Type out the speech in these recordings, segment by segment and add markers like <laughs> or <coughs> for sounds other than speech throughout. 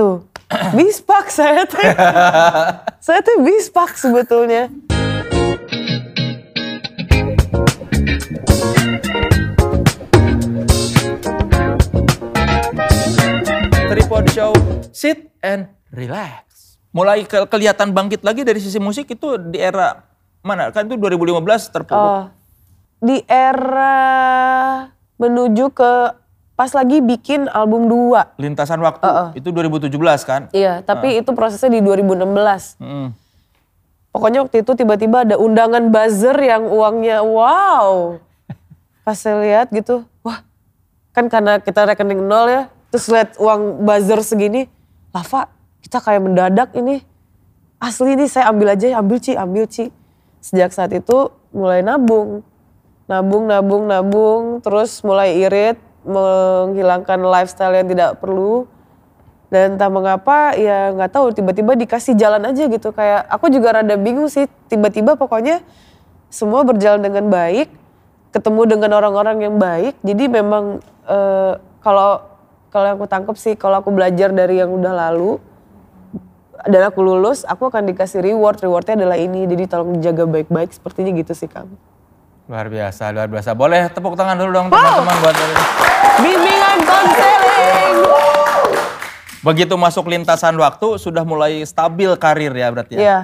Tuh, <clears throat> bispak saya tuh. <laughs> saya tuh bispak sebetulnya. Tripod Show, sit and relax. Mulai ke kelihatan bangkit lagi dari sisi musik itu di era mana? Kan itu 2015 terpuruk. Oh, di era menuju ke pas lagi bikin album 2. Lintasan waktu itu 2017 kan? Iya, tapi itu prosesnya di 2016. Mm. Pokoknya waktu itu tiba-tiba ada undangan buzzer yang uangnya wow. Pas saya lihat gitu, wah kan karena kita rekening nol ya. Terus lihat uang buzzer segini, Lava kita kayak mendadak ini. Asli nih saya ambil aja, ambil Ci, ambil Ci. Sejak saat itu mulai nabung. Nabung, nabung, nabung. Terus mulai irit, menghilangkan lifestyle yang tidak perlu. Dan entah mengapa ya nggak tahu tiba-tiba dikasih jalan aja gitu. Kayak aku juga rada bingung sih tiba-tiba pokoknya semua berjalan dengan baik ketemu dengan orang-orang yang baik. Jadi memang eh, kalau kalau yang aku tangkap sih kalau aku belajar dari yang udah lalu dan aku lulus aku akan dikasih reward. Rewardnya adalah ini jadi tolong jaga baik-baik sepertinya gitu sih kang Luar biasa, luar biasa. Boleh tepuk tangan dulu dong teman-teman buat ini. bimbingan konseling Begitu masuk lintasan waktu sudah mulai stabil karir ya berarti ya? Iya,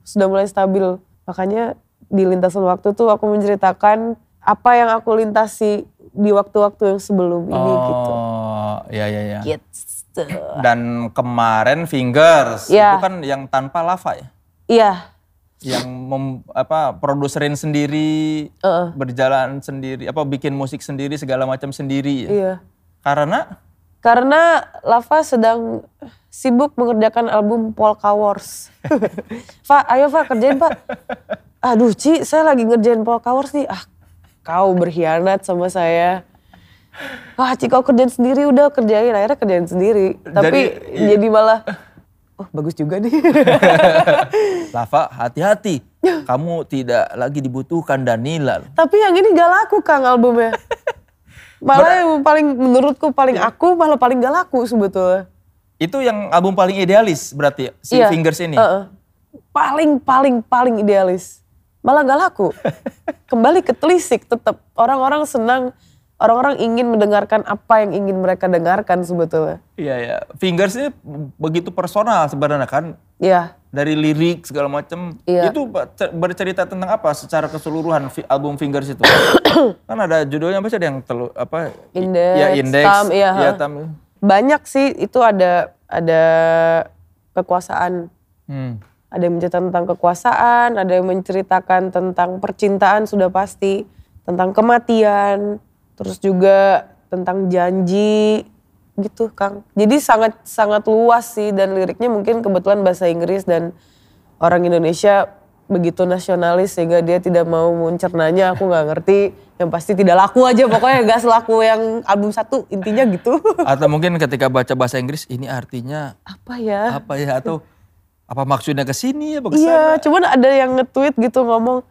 sudah mulai stabil. Makanya di lintasan waktu tuh aku menceritakan apa yang aku lintasi di waktu-waktu yang sebelum ini gitu. Oh, iya iya iya. Gitu. Dan kemarin Fingers Iya. itu kan yang tanpa lava ya? Iya, Yang mem, apa produserin sendiri, Heeh. berjalan sendiri, apa bikin musik sendiri segala macam sendiri ya? iya. Karena Karena Lava sedang sibuk mengerjakan album Polka Wars. <laughs> Pak, ayo Pak kerjain Pak. Aduh Ci, saya lagi ngerjain Polka Wars nih. Ah, kau berkhianat sama saya. Wah Ci kau kerjain sendiri udah kerjain. Akhirnya kerjain sendiri. Tapi jadi malah, oh bagus juga nih. <laughs> Lava hati-hati, kamu tidak lagi dibutuhkan Danila. Tapi yang ini gak laku Kang albumnya. <laughs> Malah yang paling menurutku paling aku malah paling gak laku sebetulnya. Itu yang album paling idealis berarti si Iya, Fingers ini. Heeh. Paling paling paling idealis. Malah gak laku. <laughs> Kembali ke telisik tetap orang-orang senang, orang-orang ingin mendengarkan apa yang ingin mereka dengarkan sebetulnya. Iya ya. Fingers ini begitu personal sebenarnya kan Iya. dari lirik segala macam. Iya. Itu ber- bercerita tentang apa secara keseluruhan album Fingers itu? <coughs> kan ada judulnya apa sih ada yang telu, apa? Index, ya Index, Tam, iya, ya. Tam. Banyak sih itu ada ada kekuasaan. Hmm. Ada yang menceritakan tentang kekuasaan, ada yang menceritakan tentang percintaan sudah pasti, tentang kematian, terus juga tentang janji gitu Kang. Jadi sangat sangat luas sih dan liriknya mungkin kebetulan bahasa Inggris dan orang Indonesia begitu nasionalis sehingga dia tidak mau mencernanya aku nggak ngerti yang pasti tidak laku aja pokoknya gak selaku yang album satu intinya gitu <laughs> Atau mungkin ketika baca bahasa Inggris ini artinya apa ya apa ya atau apa maksudnya ke sini sana? Iya, cuman ada yang nge-tweet gitu ngomong,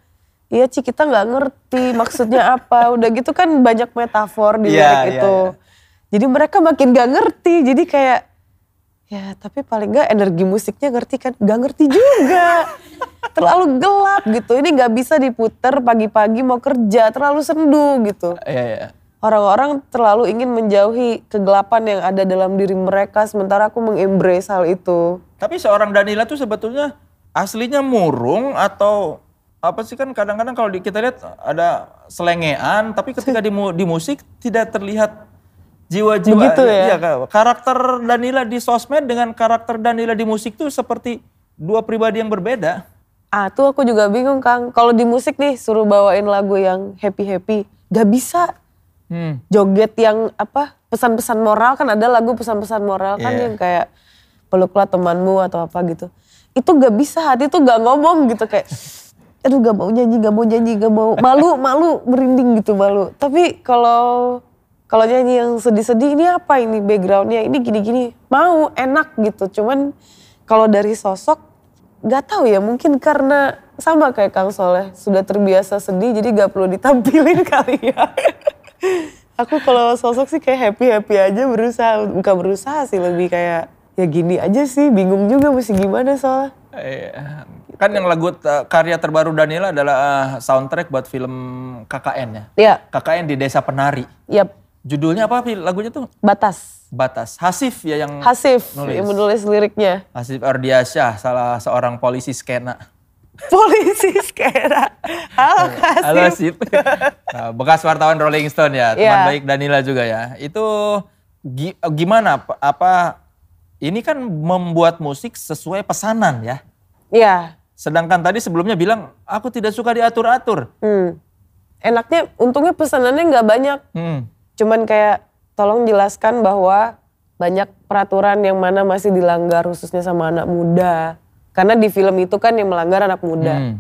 iya Ci kita nggak ngerti maksudnya apa. <laughs> Udah gitu kan banyak metafor di Iya, lirik iya, itu. Jadi mereka makin gak ngerti. Jadi kayak, ya tapi paling gak energi musiknya ngerti kan? Gak ngerti juga. <laughs> terlalu gelap gitu. Ini gak bisa diputer pagi-pagi mau kerja. Terlalu sendu gitu. Iya, iya. Orang-orang terlalu ingin menjauhi kegelapan yang ada dalam diri mereka. Sementara aku mengembrace hal itu. Tapi seorang Danila tuh sebetulnya aslinya murung atau apa sih kan kadang-kadang kalau di- kita lihat ada selengean tapi ketika di, mu- di musik tidak terlihat jiwa-jiwa Begitu ya? Iya, karakter Danila di sosmed dengan karakter Danila di musik tuh seperti dua pribadi yang berbeda. Ah tuh aku juga bingung Kang. Kalau di musik nih suruh bawain lagu yang happy-happy. Gak bisa. Hmm. Joget yang apa pesan-pesan moral kan ada lagu pesan-pesan moral kan Iya. yang kayak peluklah temanmu atau apa gitu. Itu gak bisa hati tuh gak ngomong gitu kayak aduh gak mau nyanyi, gak mau nyanyi, gak mau malu, <laughs> malu, merinding gitu malu. Tapi kalau kalau nyanyi yang sedih-sedih ini apa ini backgroundnya ini gini-gini mau enak gitu. Cuman kalau dari sosok nggak tahu ya mungkin karena sama kayak Kang Soleh sudah terbiasa sedih jadi gak perlu ditampilin <laughs> kali ya. Aku kalau sosok sih kayak happy happy aja berusaha bukan berusaha sih lebih kayak ya gini aja sih, bingung juga mesti gimana soalnya. Iya. Kan yang lagu karya terbaru Danila adalah eh, soundtrack buat film KKN ya. Ya, KKN di Desa Penari. yap, Judulnya apa lagunya tuh? batas. Batas. Hasif ya yang Hasif Nulis. yang menulis liriknya. Hasif Ardiasyah, salah seorang polisi skena. <laughs> Polisi skena. Halo Kasih. Halo Hasif. <laughs> Nah, bekas wartawan Rolling Stone ya, teman Iya. baik Danila juga ya. Itu gi- gimana apa- apa ini kan membuat musik sesuai pesanan ya. Iya. Sedangkan tadi sebelumnya bilang aku tidak suka diatur-atur. Hmm. Enaknya, untungnya pesanannya nggak banyak. Hmm. Cuman kayak tolong jelaskan bahwa banyak peraturan yang mana masih dilanggar khususnya sama anak muda. Karena di film itu kan yang melanggar anak muda. Hmm.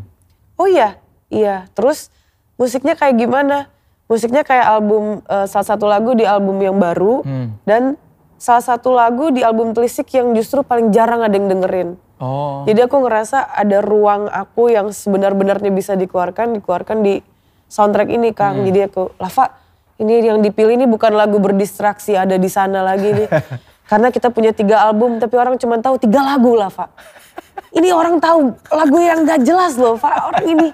Oh iya, iya. Terus musiknya kayak gimana? Musiknya kayak album eh, salah satu lagu di album yang baru Hmm. dan salah satu lagu di album Telisik yang justru paling jarang ada yang dengerin. Oh. Jadi aku ngerasa ada ruang aku yang sebenar-benarnya bisa dikeluarkan, dikeluarkan di soundtrack ini Kang. Jadi aku, Lava, ini yang dipilih ini bukan lagu berdistraksi ada di sana lagi nih. <laughs> Karena kita punya tiga album tapi orang cuma tahu tiga lagu Lava. Ini orang tahu lagu yang gak jelas loh, Pak. Orang ini.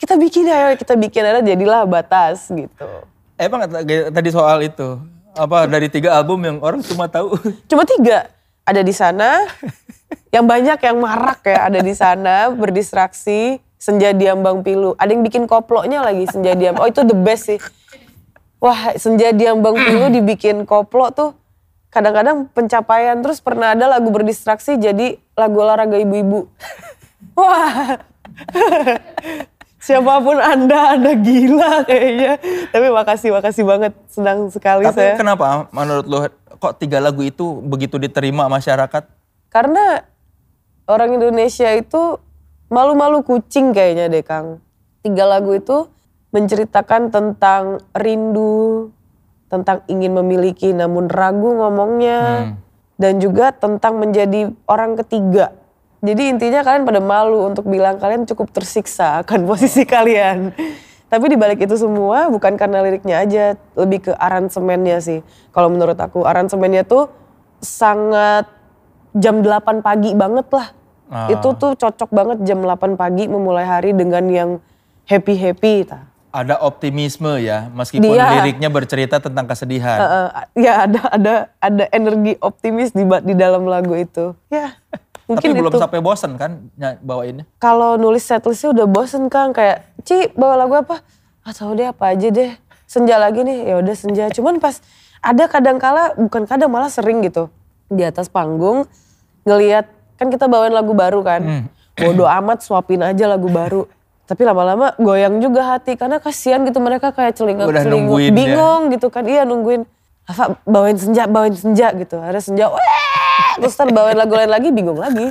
Kita bikin ayo, kita bikin ada jadilah batas gitu. Emang t- tadi soal itu apa dari tiga album yang orang cuma tahu Cuma tiga. Ada di sana, <laughs> yang banyak yang marak ya ada di sana berdistraksi senja diambang pilu. Ada yang bikin koploknya lagi senja diambang oh itu the best sih. Wah senja diambang pilu dibikin koplok tuh kadang-kadang pencapaian. Terus pernah ada lagu berdistraksi jadi lagu olahraga ibu-ibu. <laughs> Wah. <laughs> Siapa pun anda anda gila kayaknya. Tapi makasih makasih banget. Senang sekali Tapi saya. kenapa menurut lo kok tiga lagu itu begitu diterima masyarakat? Karena orang Indonesia itu malu-malu kucing kayaknya deh Kang. Tiga lagu itu menceritakan tentang rindu, tentang ingin memiliki namun ragu ngomongnya, dan juga tentang menjadi orang ketiga. Jadi intinya kalian pada malu untuk bilang kalian cukup tersiksa akan posisi kalian. Tapi di balik itu semua bukan karena liriknya aja, lebih ke aransemennya sih. Kalau menurut aku aransemennya tuh sangat jam 8 pagi banget lah. Ah. Itu tuh cocok banget jam 8 pagi memulai hari dengan yang happy-happy. Ada optimisme ya, meskipun Dia- liriknya bercerita tentang kesedihan. Eh, eh, ya ada ada ada energi optimis di di dalam lagu itu. Ya <laughs> Tapi mungkin belum itu. sampai bosen kan ny- bawainnya? Kalau nulis setlistnya udah bosen Kang kayak Ci bawa lagu apa? Ah tahu deh apa aja deh. Senja lagi nih ya udah senja. Cuman pas ada kadang kala bukan kadang malah sering gitu di atas panggung ngelihat kan kita bawain lagu baru kan. Hmm. Bodoh amat suapin aja lagu baru. Tapi lama-lama goyang juga hati karena kasihan gitu mereka kayak celinguk nungguin ya. bingung gitu kan. Iya nungguin Apa bawain senja, bawain senja gitu. Ada senja, terus ntar bawain lagu lain lagi bingung lagi.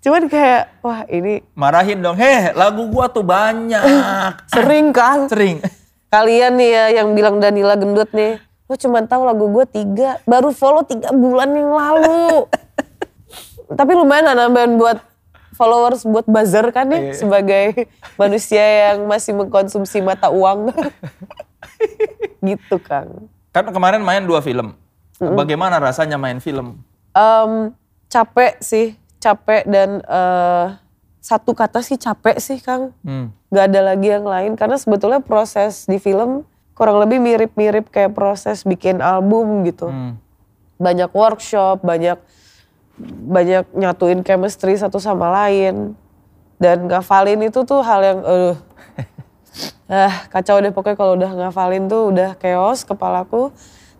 Cuman kayak, wah ini Marahin dong, heh lagu gua tuh banyak. sering kan. Sering. Kalian nih ya yang bilang Danila gendut nih, lo cuma tahu lagu gue tiga, baru follow tiga bulan yang lalu. <laughs> Tapi lumayan nambahin buat followers buat buzzer kan ya sebagai manusia yang masih mengkonsumsi mata uang. <laughs> gitu Kang. Kan kemarin main dua film. Bagaimana rasanya main film? Em, capek sih, capek dan eh, satu kata sih capek sih Kang. Hmm. Gak ada lagi yang lain karena sebetulnya proses di film kurang lebih mirip-mirip kayak proses bikin album gitu. Hmm. Banyak workshop, banyak banyak nyatuin chemistry satu sama lain. Dan ngafalin itu tuh hal yang eh <laughs> ah kacau deh pokoknya kalau udah ngafalin tuh udah chaos kepalaku.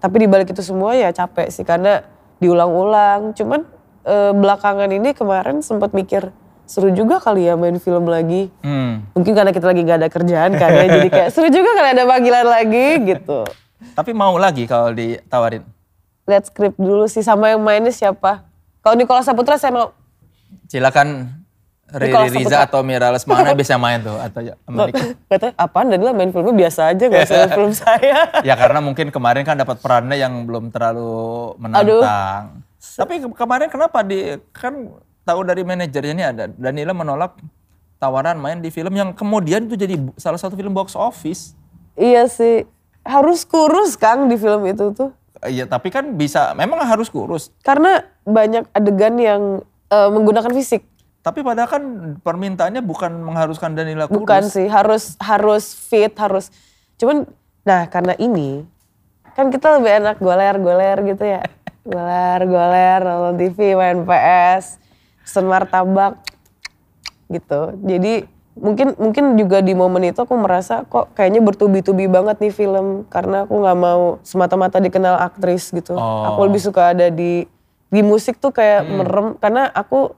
Tapi di balik itu semua ya capek sih karena diulang-ulang. Cuman eh, belakangan ini kemarin sempat mikir seru juga kali ya main film lagi. Hmm. Mungkin karena kita lagi gak ada kerjaan kan ya, jadi kayak <laughs> seru juga kali ada panggilan lagi gitu. Tapi mau lagi kalau ditawarin. Lihat skrip dulu sih sama yang mainnya siapa. Kalau Nicholas Saputra saya mau. Silakan Riri Riza atau Mira Lesmana <laughs> bisa main tuh atau ya, Amerika. Katanya apaan Danila main filmnya biasa aja gak usah <laughs> film saya. ya karena mungkin kemarin kan dapat perannya yang belum terlalu menantang. Tapi ke- kemarin kenapa di kan tahu dari manajernya ini ada Danila menolak tawaran main di film yang kemudian itu jadi salah satu film box office. iya sih. Harus kurus Kang di film itu tuh. Iya, tapi kan bisa, memang harus kurus. Karena banyak adegan yang eh, menggunakan fisik. Tapi padahal kan permintaannya bukan mengharuskan Danila kurus. Bukan sih, harus harus fit, harus. Cuman, nah karena ini kan kita lebih enak goler-goler gitu ya. <laughs> Goler-goler, nonton TV, main PS, pesen martabak gitu. Jadi mungkin mungkin juga di momen itu aku merasa kok kayaknya bertubi-tubi banget nih film karena aku nggak mau semata-mata dikenal aktris gitu. Oh. Aku lebih suka ada di di musik tuh kayak merem karena aku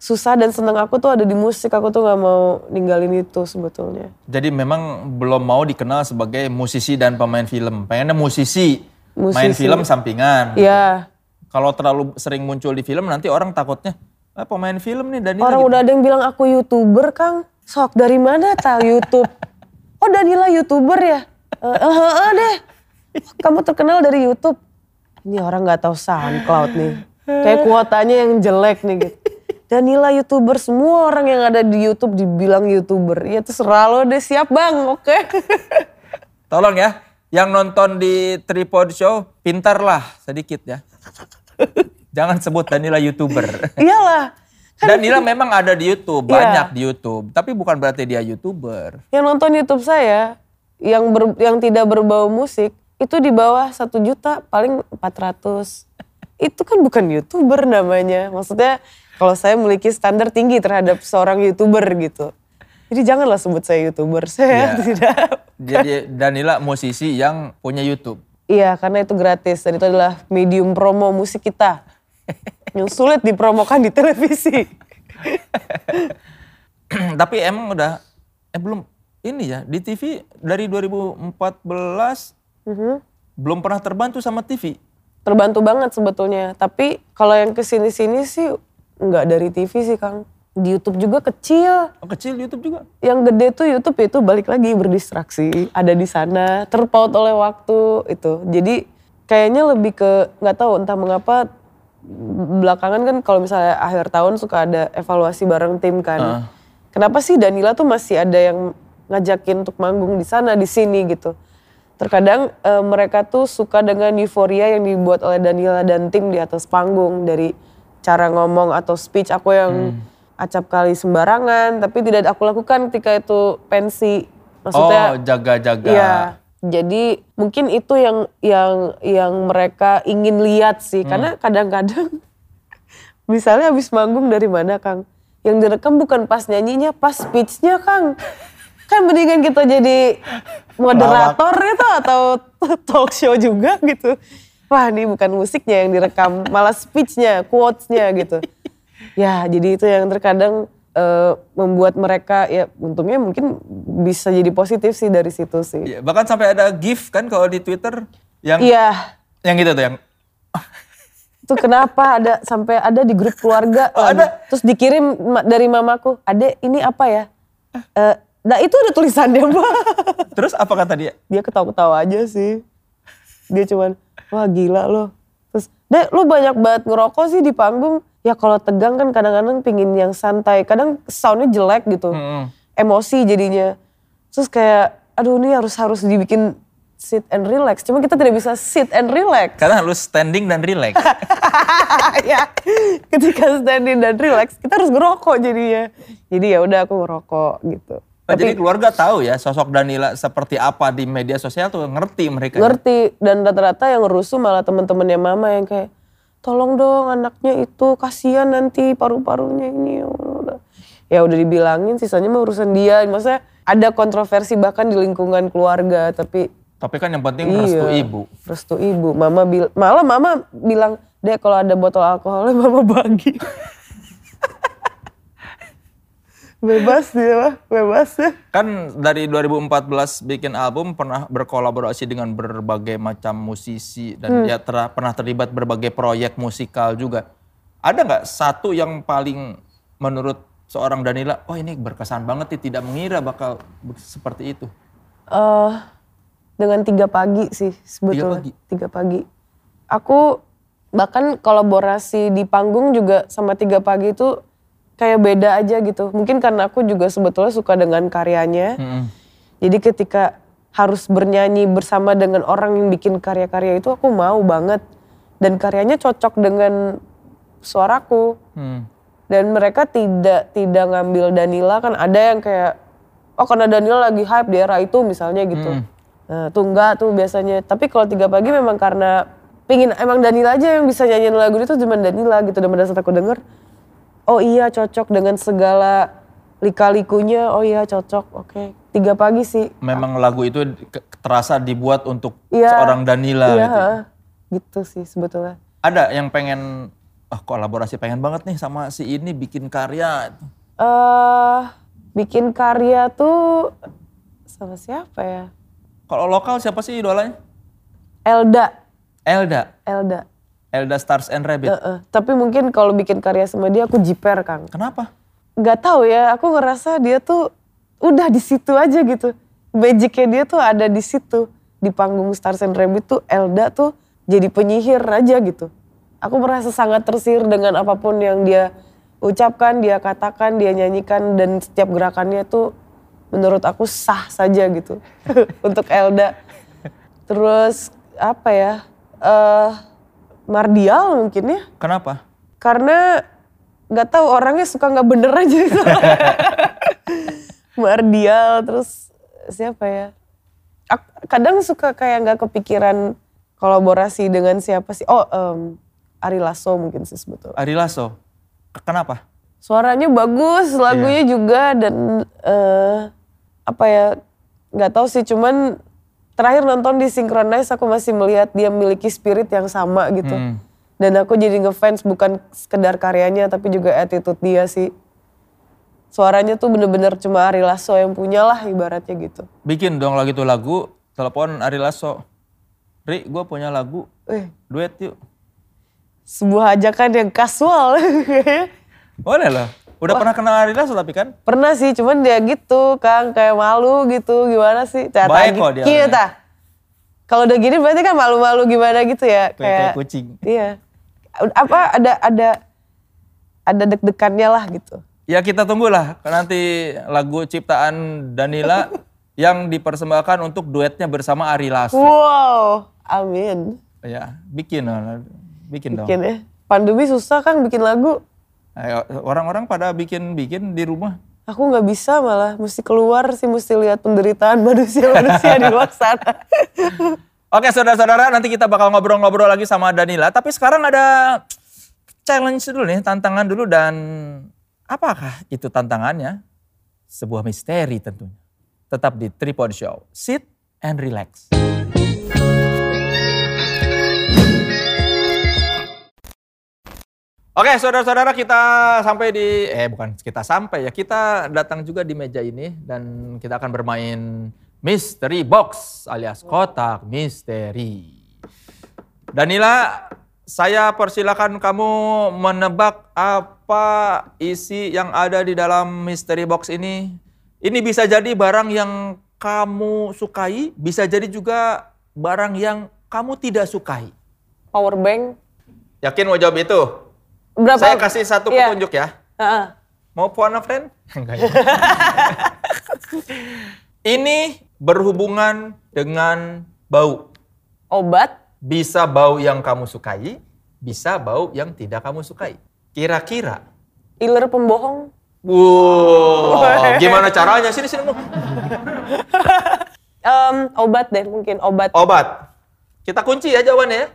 susah dan seneng aku tuh ada di musik. Aku tuh nggak mau ninggalin itu sebetulnya. Jadi memang belum mau dikenal sebagai musisi dan pemain film. Pengennya musisi, main Musisi. film sampingan. Iya. Kalau terlalu sering muncul di film nanti orang takutnya, ah, pemain film nih Danila Orang gitu. udah ada yang bilang aku youtuber Kang. Sok dari mana tahu YouTube? Oh Danila youtuber ya? Eh eh, eh, eh, deh. Kamu terkenal dari YouTube. Ini orang nggak tahu SoundCloud nih. Kayak kuotanya yang jelek nih gitu. Danila youtuber semua orang yang ada di YouTube dibilang youtuber. Ya terserah lo deh siap bang, oke. Tolong ya, yang nonton di Tripod Show, pintarlah sedikit ya. <laughs> Jangan sebut Danila YouTuber. <laughs> Iyalah. Danila memang ada di YouTube, Iya. banyak di YouTube. Tapi bukan berarti dia YouTuber. Yang nonton YouTube saya yang ber- yang tidak berbau musik itu di bawah satu juta paling 400 itu kan bukan youtuber namanya maksudnya kalau saya memiliki standar tinggi terhadap seorang youtuber gitu jadi janganlah sebut saya youtuber saya Iya. <laughs> tidak Jadi Danila musisi yang punya YouTube. Iya karena itu gratis. Dan itu adalah medium promo musik kita. <laughs> Yang sulit dipromokan di televisi. <clears throat> Tapi emang udah, eh belum, ini ya, di TV dari 2014 Mhm. belum pernah terbantu sama TV. terbantu banget sebetulnya. Tapi kalau yang ke sini-sini sih nggak dari TV sih Kang di YouTube juga kecil. Oh, kecil YouTube juga. yang gede tuh YouTube itu balik lagi berdistraksi ada di sana terpaut oleh waktu itu. Jadi kayaknya lebih ke nggak tahu entah mengapa belakangan kan kalau misalnya akhir tahun suka ada evaluasi bareng tim kan. Ah. kenapa sih Danila tuh masih ada yang ngajakin untuk manggung di sana di sini gitu? Terkadang eh, mereka tuh suka dengan euforia yang dibuat oleh Danila dan tim di atas panggung dari cara ngomong atau speech. Aku yang acap kali sembarangan tapi tidak aku lakukan ketika itu pensi maksudnya oh, jaga-jaga. Iya. Jadi mungkin itu yang yang yang mereka ingin lihat sih karena kadang-kadang <laughs> misalnya habis manggung dari mana Kang? Yang direkam bukan pas nyanyinya, pas speechnya Kang. Kan mendingan kita jadi moderator itu atau <laughs> talk show juga gitu. Wah ini bukan musiknya yang direkam, malah speechnya, quotes-nya gitu. Ya jadi itu yang terkadang eh, membuat mereka ya untungnya mungkin bisa jadi positif sih dari situ sih. Iya, bahkan sampai ada GIF kan kalau di Twitter yang Iya, yang gitu tuh yang <laughs> itu kenapa ada sampai ada di grup keluarga. Oh, ada? Terus dikirim dari mamaku, "Ade, ini apa ya?" Eh, nah itu ada tulisannya, Mbak. <laughs> terus apa kata dia? Dia ketawa-ketawa aja sih. Dia cuman, "Wah, gila loh." Terus, "Dek, lu banyak banget ngerokok sih di panggung." Ya kalau tegang kan kadang-kadang pingin yang santai. Kadang soundnya jelek gitu. Mm-mm. Emosi jadinya. Terus kayak, aduh ini harus harus dibikin sit and relax. Cuma kita tidak bisa sit and relax. Karena harus standing dan relax. <laughs> ya ketika standing dan relax kita harus ngerokok jadinya jadi ya udah aku ngerokok gitu Oh, jadi keluarga tahu ya sosok Danila seperti apa di media sosial tuh ngerti mereka. ngerti dan rata-rata yang rusuh malah teman-temannya mama yang kayak tolong dong anaknya itu kasihan nanti paru-parunya ini. Ya udah ya udah dibilangin sisanya mah urusan dia. Maksudnya ada kontroversi bahkan di lingkungan keluarga tapi Tapi kan yang penting restu Iya, ibu. restu ibu. Mama bil malah mama bilang deh kalau ada botol alkoholnya <laughs> mama bagi <laughs> bebas dia bebas ya Kan dari 2014 bikin album pernah berkolaborasi dengan berbagai macam musisi dan ya ter- pernah terlibat berbagai proyek musikal juga. Ada nggak satu yang paling menurut seorang Danila, oh ini berkesan banget nih tidak mengira bakal seperti itu. eh dengan tiga pagi sih sebetulnya. pagi? Tiga pagi. Aku bahkan kolaborasi di panggung juga sama tiga pagi itu kayak beda aja gitu. Mungkin karena aku juga sebetulnya suka dengan karyanya. Mm-mm. Jadi ketika harus bernyanyi bersama dengan orang yang bikin karya-karya itu aku mau banget dan karyanya cocok dengan suaraku Hmm. dan mereka tidak tidak ngambil Danila kan ada yang kayak oh karena Danila lagi hype di era itu misalnya gitu nah tuh enggak tuh biasanya tapi kalau tiga pagi memang karena pingin emang Danila aja yang bisa nyanyiin lagu itu cuma Danila gitu dan pada saat aku denger oh iya cocok dengan segala lika-likunya oh iya cocok oke tiga pagi sih Memang lagu itu terasa dibuat untuk Iya. seorang Danila iya gitu. gitu sih sebetulnya Ada yang pengen ah kolaborasi pengen banget nih sama si ini bikin karya. eh bikin karya tuh sama siapa ya Kalau lokal siapa sih idolanya? Elda Elda. Elda Elda Stars and Rabbit. Heeh. Tapi mungkin kalau bikin karya sama dia aku jiper Kang. Kenapa? Gak tahu ya, aku ngerasa dia tuh udah di situ aja gitu. Magicnya dia tuh ada di situ. Di panggung Stars and Rabbit tuh Elda tuh jadi penyihir aja gitu. Aku merasa sangat tersihir dengan apa pun yang dia ucapkan, dia katakan, dia nyanyikan dan setiap gerakannya tuh menurut aku sah saja gitu <laughs> untuk Elda. Terus apa ya? eh Mardial mungkin ya Kenapa? karena nggak tahu orangnya suka nggak bener aja gitu. <laughs> Mardial terus siapa ya? Kadang suka kayak nggak kepikiran kolaborasi dengan siapa sih? Oh, em, Ari Lasso mungkin sih sebetulnya. Ari Lasso. Kenapa? Suaranya bagus, lagunya juga dan eh, apa ya? Nggak tahu sih, cuman terakhir nonton di Synchronize aku masih melihat dia memiliki spirit yang sama gitu. Hmm. Dan aku jadi ngefans bukan sekedar karyanya tapi juga attitude dia sih. Suaranya tuh bener-bener cuma Ari Lasso yang punya lah ibaratnya gitu. Bikin dong lagi tuh lagu, telepon Ari Lasso. Ri, gue punya lagu, Eh, duet yuk. sebuah ajakan yang kasual. <laughs> Boleh lah. Udah pernah kenal Ari Lasso tapi kan? Pernah sih, cuman dia gitu Kang, kayak malu gitu, gimana sih? Cara Baik kok dia Iya, tah. Kalau udah gini berarti kan malu-malu gimana gitu ya? Kayak, kayak kucing. Iya. Apa ada ada ada deg-degannya lah gitu. Ya kita tunggulah nanti lagu ciptaan Danila <laughs> yang dipersembahkan untuk duetnya bersama Ari Lasso. Wow, amin. Ya, bikin lah. Bikin dong. Bikin ya. Pandemi susah kan bikin lagu. Orang-orang pada bikin-bikin di rumah. Aku nggak bisa malah, mesti keluar sih, mesti lihat penderitaan manusia-manusia di luar sana. <laughs> Oke saudara-saudara nanti kita bakal ngobrol-ngobrol lagi sama Danila. Tapi sekarang ada challenge dulu nih, tantangan dulu dan apakah itu tantangannya? Sebuah misteri tentunya. Tetap di Tripod Show. Sit and relax. Oke saudara-saudara kita sampai di, eh bukan kita sampai ya, kita datang juga di meja ini dan kita akan bermain Mystery Box alias kotak misteri. Danila, saya persilakan kamu menebak apa isi yang ada di dalam mystery box ini. Ini bisa jadi barang yang kamu sukai, bisa jadi juga barang yang kamu tidak sukai. Power bank. Yakin mau jawab itu? Berapa? Saya kasih satu Iya. petunjuk ya. Heeh. Mau phone a friend? Enggak ya. <laughs> Ini berhubungan dengan bau. Obat. Bisa bau yang kamu sukai, bisa bau yang tidak kamu sukai. Kira-kira. Iler pembohong. Wow, <laughs> gimana caranya? Sini sini. Mu. <laughs> Em, obat deh mungkin, obat. Obat. Kita kunci ya jawabannya ya.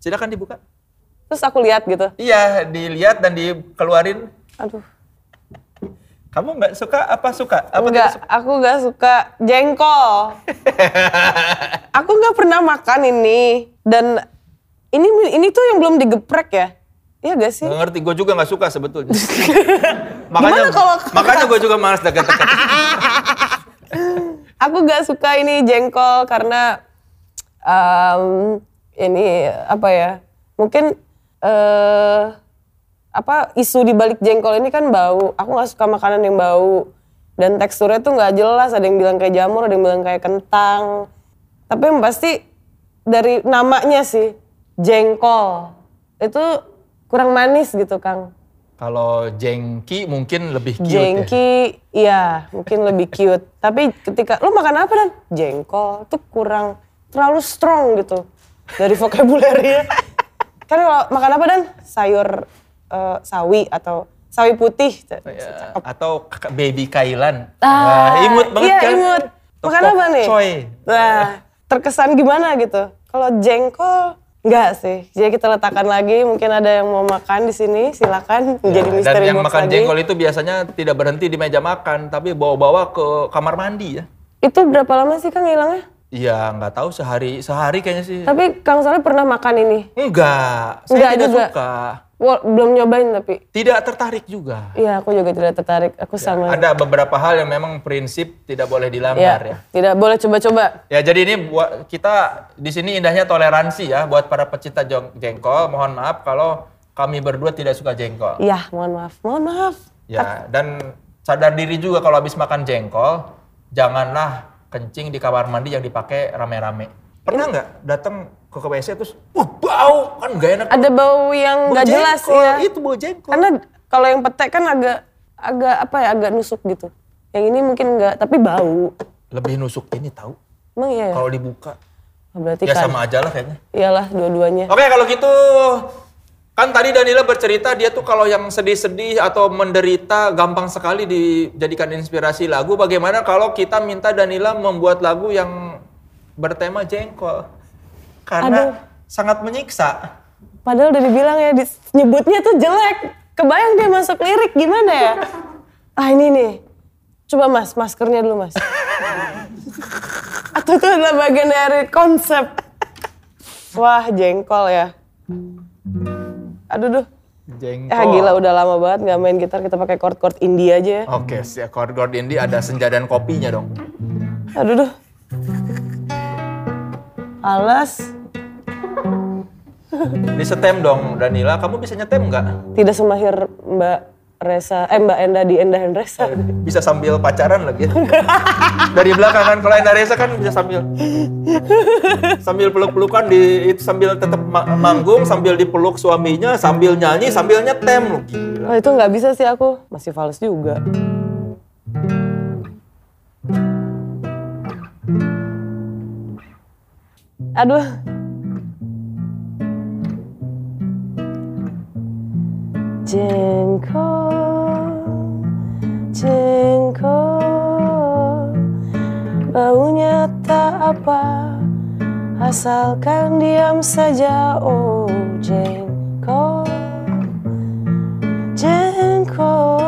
Silakan dibuka. Terus aku lihat gitu. Iya, dilihat dan dikeluarin. Aduh. Kamu nggak suka apa suka? Apa enggak, suka? aku nggak suka jengkol. <laughs> aku nggak pernah makan ini dan ini ini tuh yang belum digeprek ya. Iya gak sih? Nggak ngerti, gue juga nggak suka sebetulnya. <laughs> makanya, kalau- makanya gue juga malas deket-deket. <laughs> Aku nggak suka ini jengkol karena em, ini apa ya? Mungkin eh apa isu di balik jengkol ini kan bau. Aku nggak suka makanan yang bau dan teksturnya tuh nggak jelas. Ada yang bilang kayak jamur, ada yang bilang kayak kentang. Tapi yang pasti dari namanya sih jengkol itu kurang manis gitu Kang. Kalau jengki mungkin lebih cute ya. Jengki, iya mungkin lebih cute. Tapi ketika lu makan apa dan jengkol tuh kurang terlalu strong gitu dari vocabulary kan kalau makan apa dan sayur eh, sawi atau sawi putih. Ya, Atau kakak baby Kailan. Ah, Wah, imut banget iya, kan. imut. Atau Makan apa nih? Choy. Nah, terkesan gimana gitu? Kalau jengkol enggak sih. Jadi kita letakkan lagi, mungkin ada yang mau makan di sini, silakan Ya, dan misteri yang box makan lagi. jengkol itu biasanya tidak berhenti di meja makan, tapi bawa-bawa ke kamar mandi ya. Itu berapa lama sih Kang hilangnya? Iya, nggak tahu sehari sehari kayaknya sih. Tapi Kang Soleh pernah makan ini? Enggak, saya Enggak tidak juga. suka. Wah, belum nyobain tapi. Tidak tertarik juga. Iya, aku juga tidak tertarik. Aku sama. Ada beberapa hal yang memang prinsip tidak boleh dilanggar ya. Ya, tidak boleh coba-coba. Ya jadi ini buat kita di sini indahnya toleransi ya buat para pecinta jengkol. Mohon maaf kalau kami berdua tidak suka jengkol. Iya, mohon maaf. Mohon maaf. Ya dan sadar diri juga kalau habis makan jengkol janganlah kencing di kamar mandi yang dipakai rame-rame. Pernah nggak datang ke WC terus, uh bau kan nggak enak. Ada bau yang nggak jelas ya. Itu bau jengkol. Karena kalau yang petek kan agak agak apa ya, agak nusuk gitu. Yang ini mungkin enggak, tapi bau. Lebih nusuk ini tahu. Emang iya ya? Kalau dibuka Berarti ya kan. sama aja lah kayaknya. Iyalah dua-duanya. Oke kalau gitu kan tadi Danila bercerita dia tuh kalau yang sedih-sedih atau menderita gampang sekali dijadikan inspirasi lagu. Bagaimana kalau kita minta Danila membuat lagu yang bertema jengkol? Karena sangat menyiksa. Padahal udah dibilang ya, nyebutnya tuh jelek. Kebayang dia masuk lirik gimana ya? Ah ini nih. Coba mas, maskernya dulu mas. Atau itu adalah bagian dari konsep. Wah jengkol ya. Aduh duh. Jengkol. Ah gila udah lama banget nggak main gitar, kita pakai chord-chord indie aja ya. Oke, si chord-chord indie ada senja dan kopinya dong. Aduh duh. Alas, Ini setem dong Danila, kamu bisa nyetem nggak? tidak semahir Mbak Resa, eh Mbak Enda di Enda Hendresa. Bisa sambil pacaran lagi. <laughs> Dari belakang kan, kalau Enda Reza kan bisa sambil sambil peluk-pelukan di itu sambil tetap ma- manggung, sambil dipeluk suaminya, sambil nyanyi, sambil nyetem. Gila. Oh itu nggak bisa sih aku, masih fals juga. Aduh. Jengkol, jengkol, baunya tak apa, asalkan diam saja. Oh jengkol, jengkol,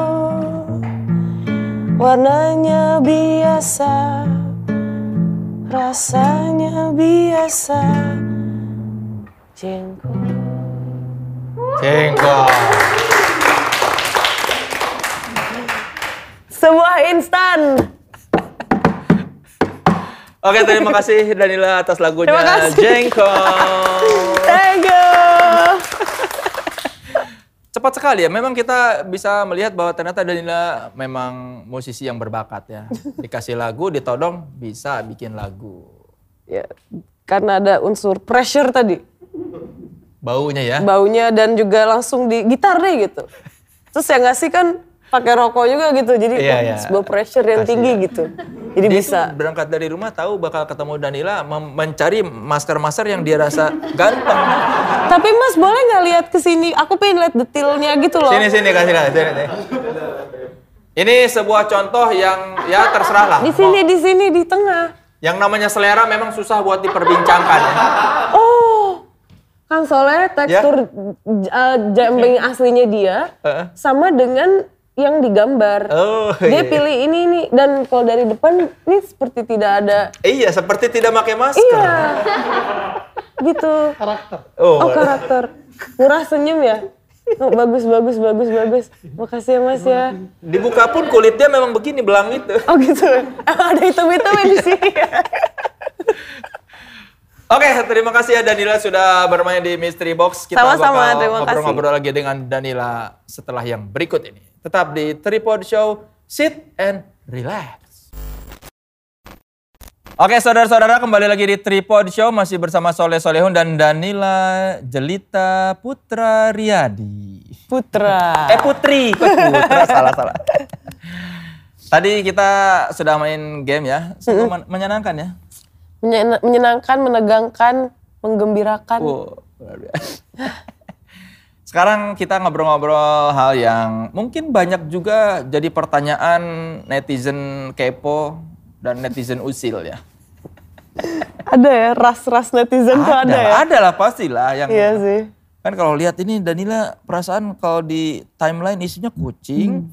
warnanya biasa, rasanya biasa. Jengkol. Jengkol. Sebuah instan. Oke, terima kasih Danila atas lagunya Terima kasih. Jengkol. Thank you. Cepat sekali ya, memang kita bisa melihat bahwa ternyata Danila memang musisi yang berbakat ya. Dikasih lagu, ditodong, bisa bikin lagu. Ya, karena ada unsur pressure tadi. Baunya ya. Baunya dan juga langsung di gitar deh gitu. Terus yang ngasih kan pakai rokok juga gitu. Jadi Iya, wah, iya. sebuah pressure yang Kasih tinggi ya. gitu. Jadi Dia bisa. berangkat dari rumah tahu bakal ketemu Danila mem- mencari masker-masker yang dia rasa ganteng. Tapi Mas boleh nggak lihat ke sini? Aku pengen lihat detailnya gitu loh. Sini sini kasih lihat sini. sini. Ini sebuah contoh yang ya terserah lah. Di sini, di sini, di tengah. Yang namanya selera memang susah buat diperbincangkan. ya. Oh, Kang Soleh tekstur uh, jambeng aslinya dia Heeh. sama dengan yang digambar. Oh, Dia iya. pilih ini ini dan kalau dari depan ini seperti tidak ada. Iya, seperti tidak pakai masker. Iya. gitu. Oh, Oh karakter. Murah senyum ya. Oh, bagus bagus bagus bagus. Makasih ya Mas ya. dibuka pun kulitnya memang begini belang itu. Oh gitu. ada hitam-hitam di sini. <laughs> Oke, terima kasih ya Danila sudah bermain di Mystery Box. Kita Sama-sama, bakal kasih. ngobrol-ngobrol lagi dengan Danila setelah yang berikut ini. Tetap di Tripod Show, sit and relax. Oke, saudara-saudara kembali lagi di Tripod Show masih bersama Soleh Solehun dan Danila Jelita Putra Riyadi. Putra. Eh Putri, Putra salah salah. Tadi kita sudah main game ya, sungguh men- menyenangkan ya. Menyen- menyenangkan, menegangkan, menggembirakan. Wow, luar biasa. <laughs> Sekarang kita ngobrol-ngobrol hal yang mungkin banyak juga jadi pertanyaan netizen kepo dan netizen usil ya. <laughs> Ada ya, ras-ras netizen tuh ada ya. ada lah pastilah yang Iya sih. kan kalau lihat ini Danila perasaan kalau di timeline isinya kucing,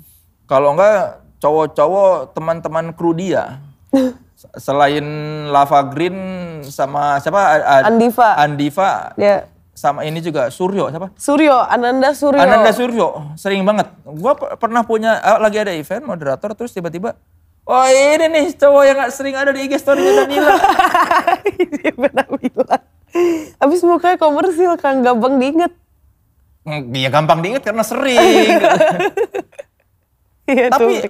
kalau enggak cowok-cowok teman-teman kru dia. <laughs> Selain Lava Green sama siapa? Andiva. Andiva Ya. sama ini juga Suryo siapa? Suryo, Ananda Suryo. Ananda Suryo sering banget. Gua pernah punya lagi ada event moderator terus tiba-tiba Oh ini nih cowok yang gak sering ada di IG story-nya Danila. Dia <laughs> pernah bilang. Abis mukanya komersil kan, gampang diinget. Hmm, Dia gampang diinget karena sering. <laughs> Iya Tapi.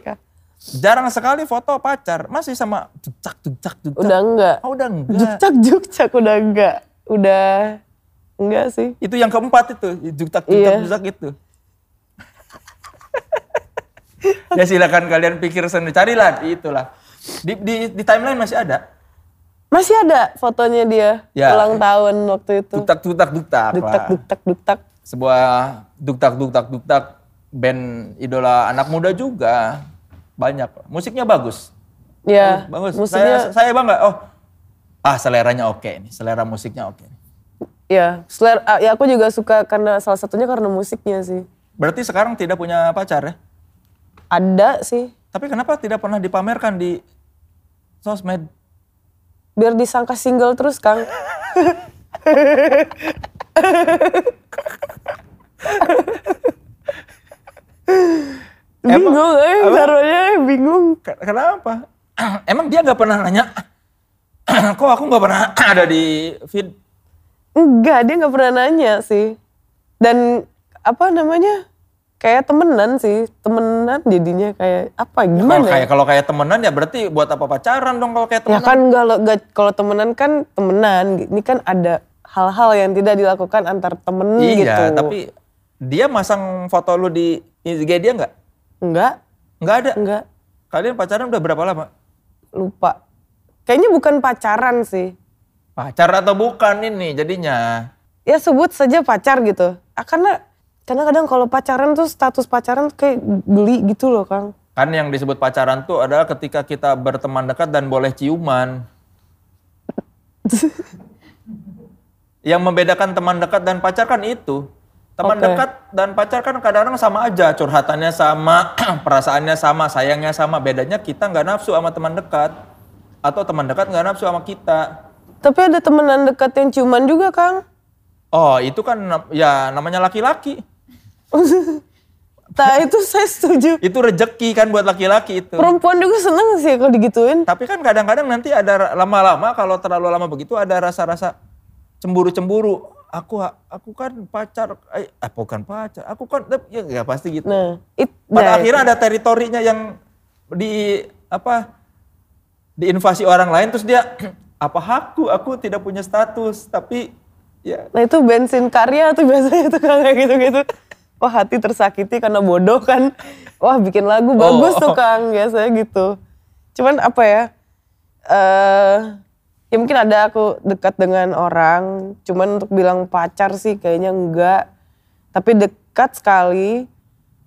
Jarang sekali foto pacar. Masih sama dukcak dukcak dukcak. Udah enggak. Oh, udah enggak. Jukcak jukcak udah enggak. Udah enggak sih. Itu yang keempat itu, duktak duktak Iya. duktak itu. <laughs> ya silakan kalian pikir sendiri, carilah itulah. Di, di, di timeline masih ada. Masih ada fotonya dia Ya. ulang tahun waktu itu. Duktak duktak duktak. Duktak duktak duktak. Sebuah duktak duktak duktak band idola anak muda juga banyak. Musiknya bagus. Ya, bagus. musiknya Saya saya bangga. Oh, ah seleranya oke nih, selera musiknya oke. nih. ya, selera, ah, ya aku juga suka karena salah satunya karena musiknya sih. Berarti sekarang tidak punya pacar ya? Ada sih. Tapi kenapa tidak pernah dipamerkan di sosmed? Biar disangka single terus, Kang. <laughs> <laughs> bingung, eh, taruhnya bingung. Ke- Kenapa? <clears throat> Emang dia nggak pernah nanya? <clears throat> Kok aku nggak pernah <clears throat> ada di feed? Enggak, dia nggak pernah nanya sih. Dan apa namanya? Kayak temenan sih, temenan jadinya kayak apa Kalau gimana? ya? kayak kalau kayak temenan ya berarti buat apa pacaran dong kalau kayak Ya temenan? kan kalau kalau temenan kan temenan, ini kan ada hal-hal yang tidak dilakukan antar temen iya, gitu. tapi dia masang foto lu di IG dia nggak? Enggak, Nggak ada. enggak Kalian pacaran udah berapa lama? lupa. Kayaknya bukan pacaran sih. Pacar atau bukan ini jadinya? Ya sebut saja pacar gitu. Ah, karena kadang-kadang kalau pacaran tuh status pacaran tuh kayak geli gitu loh, Kang. Kan yang disebut pacaran tuh adalah ketika kita berteman dekat dan boleh ciuman. <laughs> yang membedakan teman dekat dan pacar kan itu. Teman Oke. dekat dan pacar kan kadang-kadang sama aja, curhatannya sama, <clears throat> perasaannya sama, sayangnya sama. Bedanya kita nggak nafsu sama teman dekat. Atau teman dekat nggak nafsu sama kita. Tapi ada temenan dekat yang ciuman juga, Kang. Oh itu kan ya namanya laki-laki. <laughs> Nah itu saya setuju. Itu rejeki kan buat laki-laki itu. Perempuan juga seneng sih kalau digituin. Tapi kan kadang-kadang nanti ada lama-lama kalau terlalu lama begitu ada rasa-rasa cemburu-cemburu. Aku aku kan pacar, eh eh, bukan pacar, aku kan ya, ya pasti gitu. Nah, it, Pada nah, akhirnya ada teritorinya yang di apa diinvasi orang lain terus dia <clears throat> apa hakku aku tidak punya status tapi ya Nah itu bensin karya tuh biasanya tuh Kang, kayak gitu-gitu. Wah hati tersakiti karena bodoh kan. Wah bikin lagu bagus tuh Kang, biasanya gitu. Cuman apa ya, eh ya mungkin ada aku dekat dengan orang, cuman untuk bilang pacar sih kayaknya enggak. Tapi dekat sekali,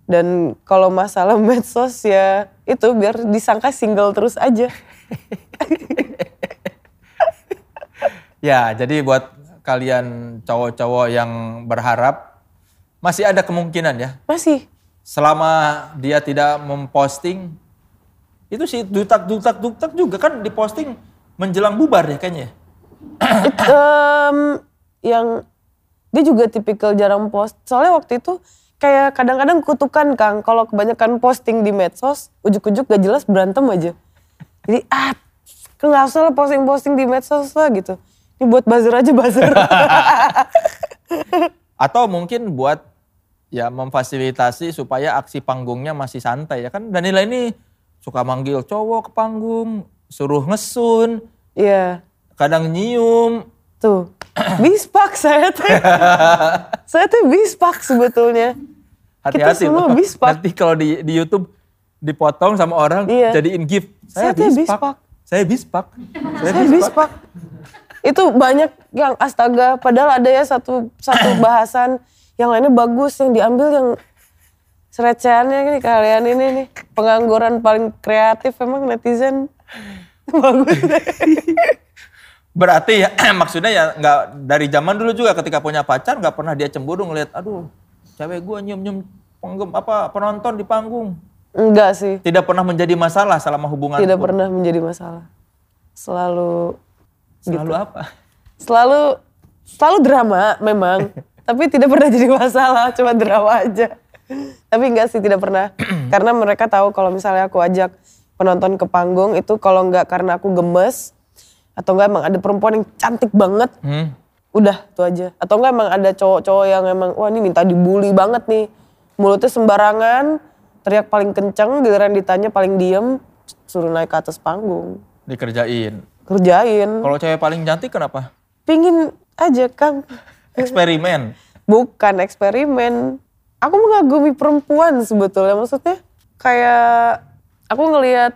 dan kalau masalah <laughs> medsos ya itu biar disangka single terus aja. <laughs> ya jadi buat kalian cowok-cowok yang berharap masih ada kemungkinan ya Masih. selama dia tidak memposting itu sih dutak dutak dutak juga kan diposting menjelang bubar ya kayaknya. Em, yang dia juga tipikal jarang post. Soalnya waktu itu kayak kadang-kadang kutukan Kang, kalau kebanyakan posting di medsos, ujuk-ujuk gak jelas berantem aja. Jadi ah, nggak usah lah posting-posting di medsos lah gitu. Ini buat buzzer aja buzzer. <laughs> Atau mungkin buat ya memfasilitasi supaya aksi panggungnya masih santai ya kan Danila ini suka manggil cowok ke panggung, suruh ngesun, Iya, kadang nyium. tuh. <clears throat> Bispak saya tuh. <laughs> saya tuh bispak sebetulnya. Hati-hati semua loh. bispak. Nanti kalau di di YouTube dipotong sama orang Iya. jadiin gift. Saya Saya bispak. bispak. Saya bispak. Saya Saya bispak. Itu banyak yang astaga, padahal ada ya satu satu <clears throat> bahasan yang lainnya bagus yang diambil yang serecehannya nih kalian ini nih pengangguran paling kreatif emang netizen bagus deh. Berarti ya <clears throat> maksudnya ya nggak dari zaman dulu juga ketika punya pacar nggak pernah dia cemburu ngeliat aduh cewek gua nyium-nyium penggem apa penonton di panggung. Enggak sih, Tidak pernah menjadi masalah selama hubungan. tidak pernah menjadi masalah. Selalu Selalu gitu. apa? selalu selalu drama memang, <laughs> tapi tidak pernah jadi masalah, cuma drama aja. Tapi enggak sih tidak pernah, <clears throat> karena mereka tahu kalau misalnya aku ajak penonton ke panggung itu kalau enggak karena aku gemes atau enggak emang ada perempuan yang cantik banget, Hmm. udah itu aja. Atau enggak emang ada cowok-cowok yang emang wah ini minta dibully banget nih, mulutnya sembarangan, teriak paling kenceng, giliran ditanya paling diem, suruh naik ke atas panggung, Dikerjain. kerjain. Kalau cewek paling cantik kenapa? Pingin aja Kang. Eksperimen. Bukan eksperimen. Aku mengagumi perempuan sebetulnya. Maksudnya kayak aku ngelihat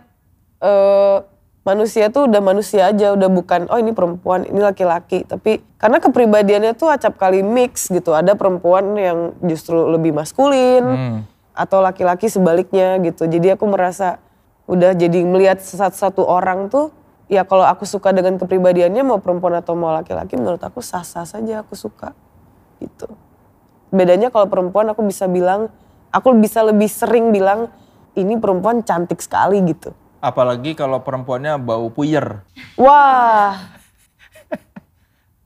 eh, manusia tuh udah manusia aja, udah bukan oh ini perempuan, ini laki-laki. Tapi karena kepribadiannya tuh acap kali mix gitu. Ada perempuan yang justru lebih maskulin Hmm. atau laki-laki sebaliknya gitu. Jadi aku merasa udah jadi melihat satu-satu orang tuh ya kalau aku suka dengan kepribadiannya mau perempuan atau mau laki-laki menurut aku sah-sah saja aku suka gitu. Bedanya kalau perempuan aku bisa bilang aku bisa lebih sering bilang ini perempuan cantik sekali gitu. Apalagi kalau perempuannya bau puyer. Wah.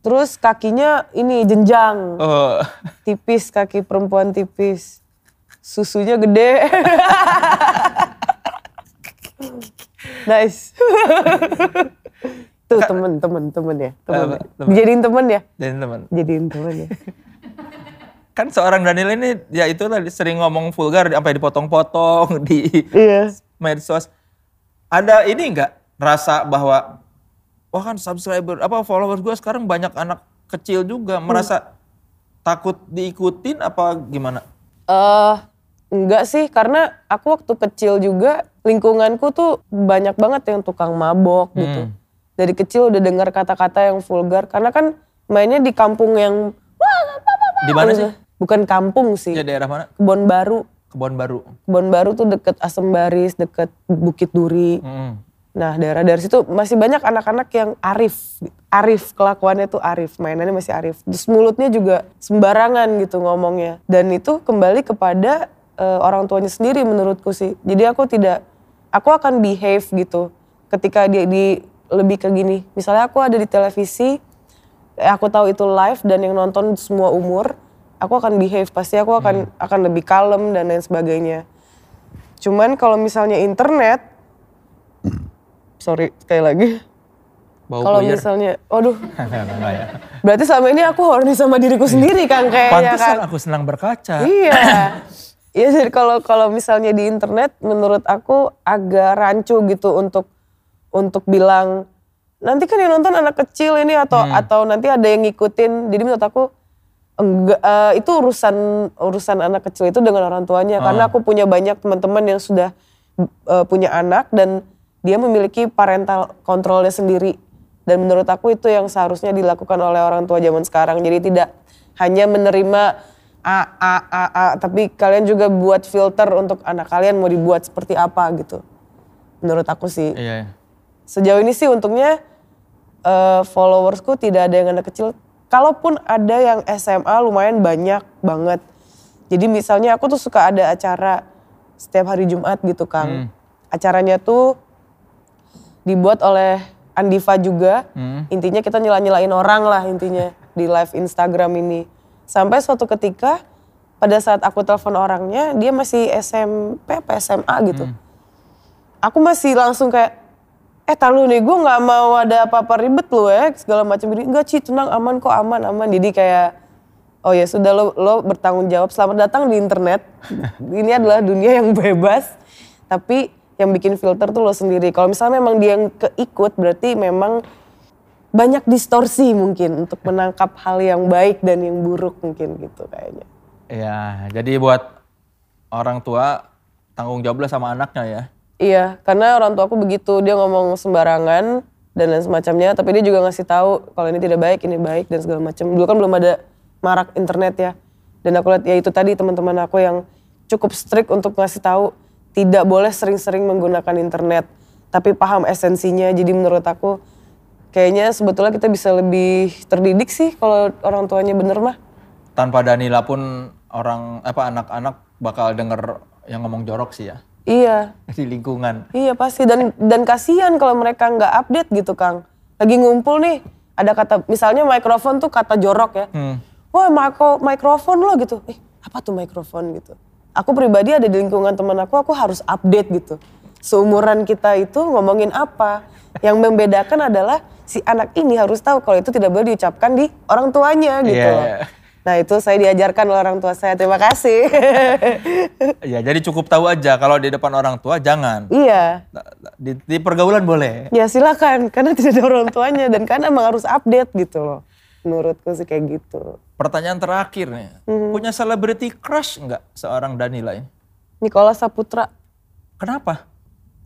Terus kakinya ini jenjang, Eh, tipis kaki perempuan tipis. Susunya gede. <laughs> nice. Tuh temen, temen, temen ya. Temen. Ya. Temen. Jadiin temen ya. dan teman. Jadiin temen ya. Kan seorang Daniel ini ya itu lah sering ngomong vulgar sampai dipotong-potong <laughs> di Iya. medsos. Ada ini enggak rasa bahwa wah kan subscriber apa followers gue sekarang banyak anak kecil juga merasa takut diikutin apa gimana? eh enggak sih, karena aku waktu kecil juga lingkunganku tuh banyak banget yang tukang mabok gitu. Dari kecil udah dengar kata-kata yang vulgar, karena kan mainnya di kampung yang Di mana sih? Bukan kampung sih, Ya daerah mana? kebon baru. Kebon Baru. Kebon baru tuh deket Asembaris, deket Bukit Duri. Mm. Nah daerah dari situ masih banyak anak-anak yang arif. Arif, kelakuannya tuh arif, mainannya masih arif. Terus mulutnya juga sembarangan gitu ngomongnya. Dan itu kembali kepada eh, orang tuanya sendiri menurutku sih. Jadi aku tidak, aku akan behave gitu. Ketika dia di lebih ke gini, misalnya aku ada di televisi, eh, aku tahu itu live dan yang nonton semua umur, aku akan behave. Pasti aku akan akan lebih kalem dan lain sebagainya. Cuman kalau misalnya internet, sorry sekali lagi. Kalau misalnya, waduh, <laughs> ya. berarti selama ini aku horny sama diriku sendiri kan kayaknya kan. Pantesan aku senang berkaca. Iya. <coughs> Iya jadi kalau kalau misalnya di internet menurut aku agak rancu gitu untuk untuk bilang nanti kan yang nonton anak kecil ini atau atau nanti ada yang ngikutin. Jadi menurut aku enggak eh, itu urusan urusan anak kecil itu dengan orang tuanya karena aku punya banyak teman-teman yang sudah eh, punya anak dan dia memiliki parental kontrolnya sendiri dan menurut aku itu yang seharusnya dilakukan oleh orang tua zaman sekarang jadi tidak hanya menerima a a a a tapi kalian juga buat filter untuk anak kalian mau dibuat seperti apa gitu menurut aku sih Iya. iya. sejauh ini sih untungnya eh, followersku tidak ada yang anak kecil. Kalaupun ada yang SMA lumayan banyak banget. Jadi misalnya aku tuh suka ada acara setiap hari Jumat gitu Kang. Acaranya tuh dibuat oleh Andiva juga. Intinya kita nyela-nyelain orang lah intinya di live Instagram ini. Sampai suatu ketika pada saat aku telepon orangnya dia masih SMP apa SMA gitu aku masih langsung kayak eh tar lu nih gue nggak mau ada apa-apa ribet lu ya segala macam gini. Enggak Ci tenang aman kok aman aman. Jadi kayak oh ya sudah lo lo bertanggung jawab. Selamat datang di internet. <laughs> Ini adalah dunia yang bebas. Tapi yang bikin filter tuh lo sendiri. Kalau misalnya memang dia yang keikut berarti memang banyak distorsi mungkin untuk menangkap hal yang baik dan yang buruk mungkin gitu kayaknya. Iya, jadi buat orang tua tanggung jawablah sama anaknya ya. Iya, karena orang tua aku begitu, dia ngomong sembarangan dan lain semacamnya, tapi dia juga ngasih tahu kalau ini tidak baik, ini baik dan segala macam. Dulu kan belum ada marak internet ya. Dan aku lihat ya itu tadi teman-teman aku yang cukup strict untuk ngasih tahu tidak boleh sering-sering menggunakan internet, tapi paham esensinya. Jadi menurut aku kayaknya sebetulnya kita bisa lebih terdidik sih kalau orang tuanya bener mah. Tanpa Danila pun orang apa anak-anak bakal denger yang ngomong jorok sih ya Iya, di lingkungan. Iya pasti dan dan kasihan kalau mereka nggak update gitu Kang. Lagi ngumpul nih, ada kata misalnya mikrofon tuh kata jorok ya. Hmm. Wah mikro, mikrofon lo gitu. Eh apa tuh mikrofon gitu. Aku pribadi ada di lingkungan teman aku, aku harus update gitu. Seumuran kita itu ngomongin apa. Yang membedakan adalah si anak ini harus tahu kalau itu tidak boleh diucapkan di orang tuanya gitu. Iya. Nah itu saya diajarkan oleh orang tua saya. Terima kasih. <laughs> Ya jadi cukup tahu aja kalau di depan orang tua jangan. iya. Di, di pergaulan boleh. Ya silakan, karena tidak ada orang tuanya dan kan emang harus update gitu loh. Menurutku sih kayak gitu. Pertanyaan terakhir nih, punya celebrity crush nggak seorang Danila ini? Nikola Saputra, Kenapa?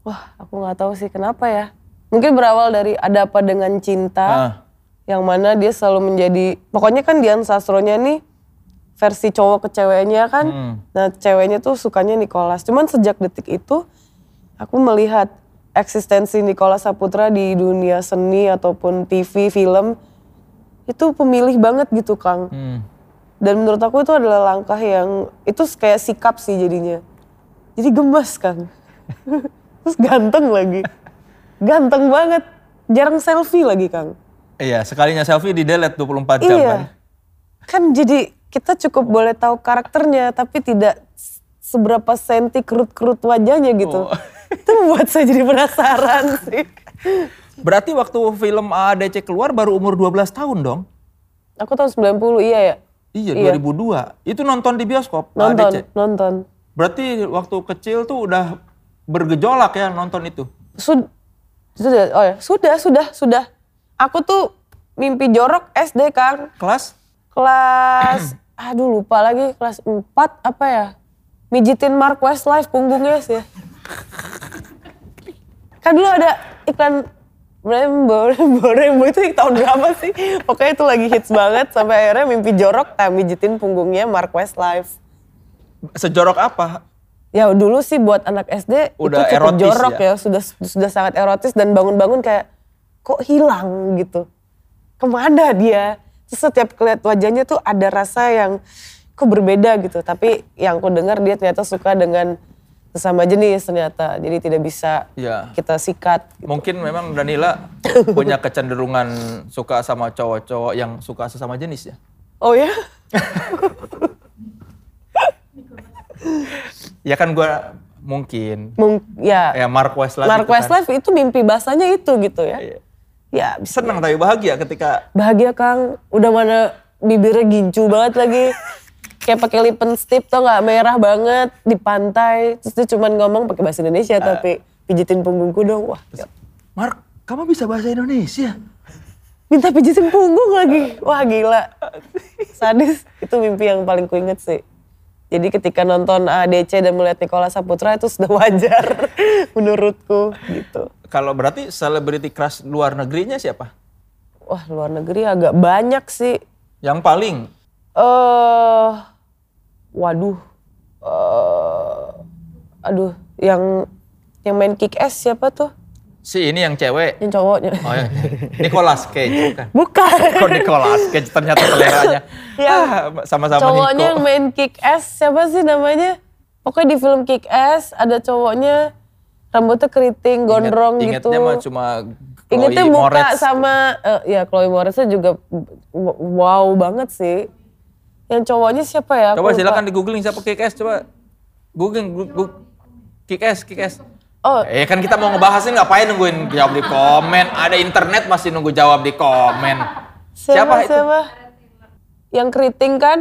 wah aku nggak tahu sih kenapa ya. Mungkin berawal dari ada apa dengan cinta, Ah. Yang mana dia selalu menjadi, pokoknya kan Dian Sastronya nih versi cowok ke ceweknya kan. Hmm. Nah ceweknya tuh sukanya Nicholas. Cuman sejak detik itu aku melihat eksistensi Nicholas Saputra di dunia seni ataupun TV, film itu pemilih banget gitu Kang. Hmm. Dan menurut aku itu adalah langkah yang itu kayak sikap sih jadinya. Jadi gemas Kang. <laughs> Terus ganteng lagi. Ganteng banget. Jarang selfie lagi Kang. Iya, sekalinya selfie di delete 24 jam kan. Iya. Kan jadi kita cukup boleh tahu karakternya tapi tidak seberapa senti kerut-kerut wajahnya gitu. Oh. <laughs> Itu membuat saya jadi penasaran <laughs> sih. Berarti waktu film AADC keluar baru umur 12 tahun dong? Aku tahun 90 iya ya. Iya, Iya. 2002. Itu nonton di bioskop Nonton, AADC. nonton. Berarti waktu kecil tuh udah bergejolak ya nonton itu. Sud sudah, oh ya, sudah, sudah, sudah. Aku tuh mimpi jorok SD Kang. Kelas? Kelas, <clears throat> aduh lupa lagi, kelas 4 apa ya? Mijitin Mark Westlife punggungnya sih. Kan dulu ada iklan Rainbow, <laughs> Rainbow, Rainbow itu tahun berapa sih? Pokoknya itu lagi hits banget sampai akhirnya mimpi jorok, tak mijitin punggungnya Mark Westlife. Sejorok apa? Ya dulu sih buat anak SD Udah itu cukup erotis jorok ya? ya. sudah sudah sangat erotis dan bangun-bangun kayak kok hilang gitu. Ke mana dia? Terus setiap kelihat wajahnya tuh ada rasa yang kok berbeda gitu. Tapi yang aku dengar dia ternyata suka dengan sesama jenis ternyata. Jadi tidak bisa Iya. kita sikat. Mungkin memang Danila <laughs> punya kecenderungan suka sama cowok-cowok yang suka sesama jenis ya. Oh ya? <laughs> Ya kan gua mungkin. Mung- ya. Ya Mark Westlife Mark itu kan. Itu mimpi basahnya itu gitu ya. Iya. Ya bisa Senang tapi bahagia ketika bahagia Kang. Udah mana bibirnya gincu banget lagi. Kayak pakai lipen stick tuh nggak merah banget di pantai. Terus dia cuman ngomong pakai bahasa Indonesia tapi pijitin punggungku dong. Wah, Mark, kamu bisa bahasa Indonesia? minta pijitin punggung lagi. Wah, gila. Sadis. Itu mimpi yang paling kuinget sih. Jadi ketika nonton ADC dan melihat Nikola Saputra itu sudah <laughs> wajar menurutku gitu. Kalau berarti celebrity crush luar negerinya siapa? Wah, luar negeri agak banyak sih. Yang paling eh waduh. eh aduh, yang yang main kick ass siapa tuh? si ini yang cewek. Yang cowoknya. Oh ya, Nicolas Cage bukan? Bukan. <laughs> Kok Nicolas Cage ternyata seleranya. <laughs> Ah, sama-sama cowoknya Nico. yang main kick ass siapa sih namanya? Pokoknya di film kick ass ada cowoknya rambutnya keriting, gondrong Ingat- gitu. Ingatnya mah cuma Ingetnya Chloe muka Moretz. sama eh, ya Chloe Moretznya juga wow banget sih. Yang cowoknya siapa ya? Coba silakan di googling siapa kick ass coba. Googling gu- gu- kick ass. Oh, Eh kan kita mau ngebahasin ngapain nungguin jawab di komen. Ada internet masih nunggu jawab di komen. siapa itu? siapa? Yang keriting kan?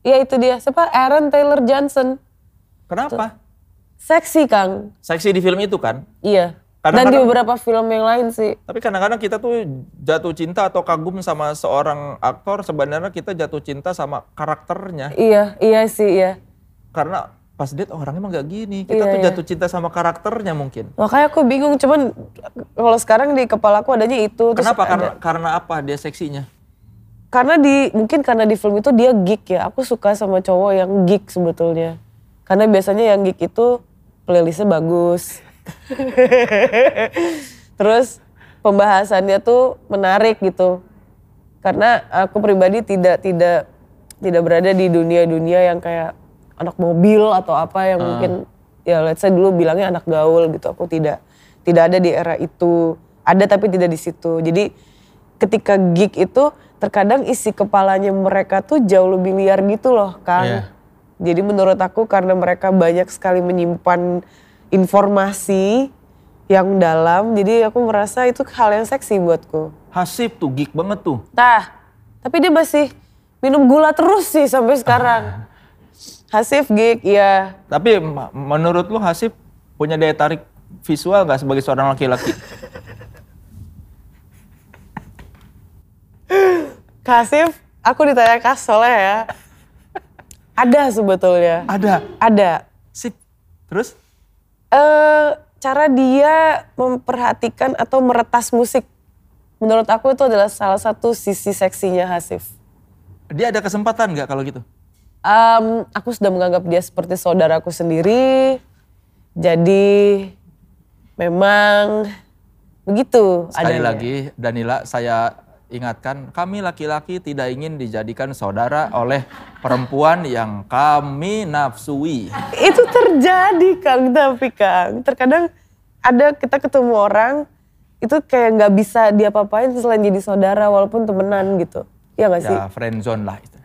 Ya itu dia. Siapa? Aaron Taylor Johnson. Kenapa? Seksi Kang. Seksi di film itu kan. Iya. Dan di beberapa film yang lain sih. Tapi kadang-kadang kita tuh jatuh cinta atau kagum sama seorang aktor sebenarnya kita jatuh cinta sama karakternya. Iya, iya sih, iya. Karena pas date oh, orangnya emang gak gini. Kita Iya, tuh iya. jatuh cinta sama karakternya mungkin. Makanya aku bingung, cuman kalau sekarang di kepala aku adanya itu. Terus Kenapa? ada- Karena karena apa dia seksinya? karena di mungkin karena di film itu dia geek ya. Aku suka sama cowok yang geek sebetulnya. Karena biasanya yang geek itu playlistnya bagus. Terus pembahasannya tuh menarik gitu. Karena aku pribadi tidak tidak tidak berada di dunia-dunia yang kayak anak mobil atau apa yang mungkin ya let's say dulu bilangnya anak gaul gitu. Aku tidak tidak ada di era itu. Ada tapi tidak di situ. Jadi ketika geek itu terkadang isi kepalanya mereka tuh jauh lebih liar gitu loh, Kang. Iya. Jadi menurut aku karena mereka banyak sekali menyimpan informasi yang dalam, jadi aku merasa itu hal yang seksi buatku. Hasib tuh geek banget tuh. Nah, tapi dia masih minum gula terus sih sampai sekarang. <laughs> Hasif geek, ya. Tapi menurut lu Hasib punya daya tarik visual nggak sebagai seorang laki-laki? <laughs> Kasif, aku ditanya Kak Soleh ya. Ada sebetulnya. Ada. Ada. Sip. Terus? eh cara dia memperhatikan atau meretas musik. Menurut aku itu adalah salah satu sisi seksinya Hasif. Dia ada kesempatan nggak kalau gitu? Em, aku sudah menganggap dia seperti saudaraku sendiri. Jadi memang begitu Sekali adanya. lagi Danila saya ingatkan kami laki-laki tidak ingin dijadikan saudara oleh perempuan yang kami nafsui. Itu terjadi Kang, tapi Kang. Terkadang ada kita ketemu orang itu kayak nggak bisa diapa-apain selain jadi saudara walaupun temenan gitu. Iya gak sih? Ya friendzone lah itu.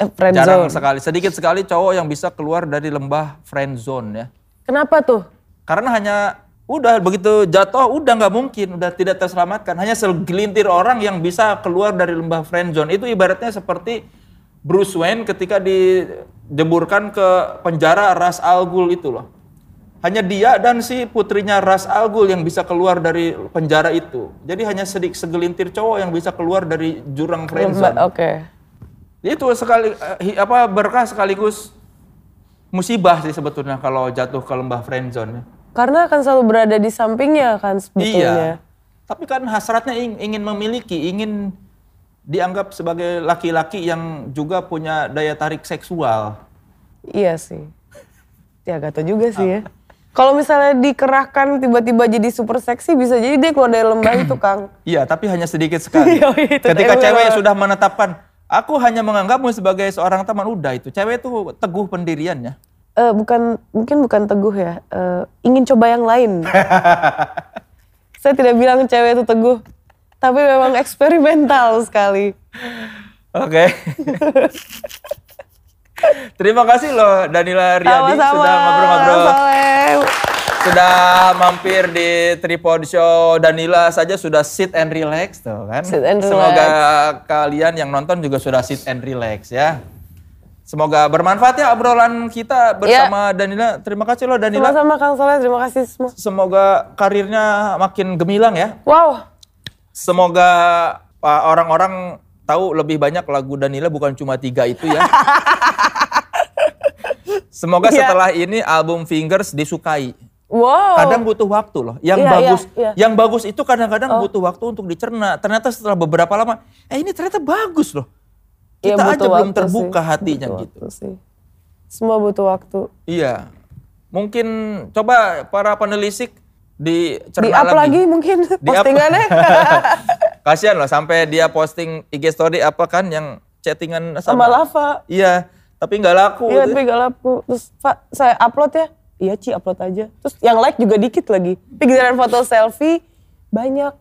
Eh, friend Jarang zone. sekali, sedikit sekali cowok yang bisa keluar dari lembah friendzone ya. Kenapa tuh? Karena hanya udah begitu jatuh udah nggak mungkin, udah tidak terselamatkan. Hanya segelintir orang yang bisa keluar dari lembah friendzone. Itu ibaratnya seperti Bruce Wayne ketika dijeburkan ke penjara Ras Al Ghul itu loh. Hanya dia dan si putrinya Ras Al Ghul yang bisa keluar dari penjara itu. Jadi hanya sedik segelintir cowok yang bisa keluar dari jurang friendzone. Oke. Itu sekali eh, apa berkah sekaligus musibah sih sebetulnya kalau jatuh ke lembah friendzone. Karena akan selalu berada di sampingnya kan sebetulnya. Iya. Tapi kan hasratnya ing- ingin memiliki, ingin dianggap sebagai laki-laki yang juga punya daya tarik seksual. Iya sih. Ya gak tau juga sih ya. Kalau misalnya dikerahkan tiba-tiba jadi super seksi bisa jadi dia keluar dari lembah itu <clears throat> Kang. Iya, tapi hanya sedikit sekali. <laughs> Iya, itu Ketika cewek sudah menetapkan, aku hanya menganggapmu sebagai seorang teman, udah itu. Cewek itu teguh pendiriannya. Eh, bukan mungkin bukan teguh ya. Eh, ingin coba yang lain. <laughs> Saya tidak bilang cewek itu teguh, tapi memang eksperimental sekali. Oke. <laughs> Terima kasih loh Danila Riyadi Sama-sama. sudah ngobrol-ngobrol. Sudah mampir di Tripod Show Danila saja sudah sit and relax tuh kan. Sit and Semoga kalian yang nonton juga sudah sit and relax ya. Semoga bermanfaat ya obrolan kita bersama Danila. Terima kasih loh Danila. Sama-sama Kang Soleh, terima kasih semua. Semoga karirnya makin gemilang ya. Wow, Semoga uh, orang-orang tahu lebih banyak lagu Danila bukan cuma tiga itu ya. <laughs> Semoga Iya. setelah ini album Fingers disukai. wow. Kadang butuh waktu loh. Yang Iya, bagus, iya, iya. yang bagus itu kadang-kadang butuh waktu untuk dicerna. Ternyata setelah beberapa lama, eh ini ternyata bagus loh. Iya, Kita aja butuh belum terbuka sih. hatinya Butuh gitu. sih. Semua butuh waktu. Iya. Mungkin coba para penelisik dicerna Di up lagi, mungkin <laughs> Di postingannya. <laughs> Kasihan loh sampai dia posting IG story apa kan yang chattingan Sama sama, lava. Iya, tapi nggak laku. Iya, tapi gak laku. Terus, Pak, saya upload ya? Iya, Ci, upload aja. Terus yang like juga dikit lagi. Tapi giliran foto selfie, banyak.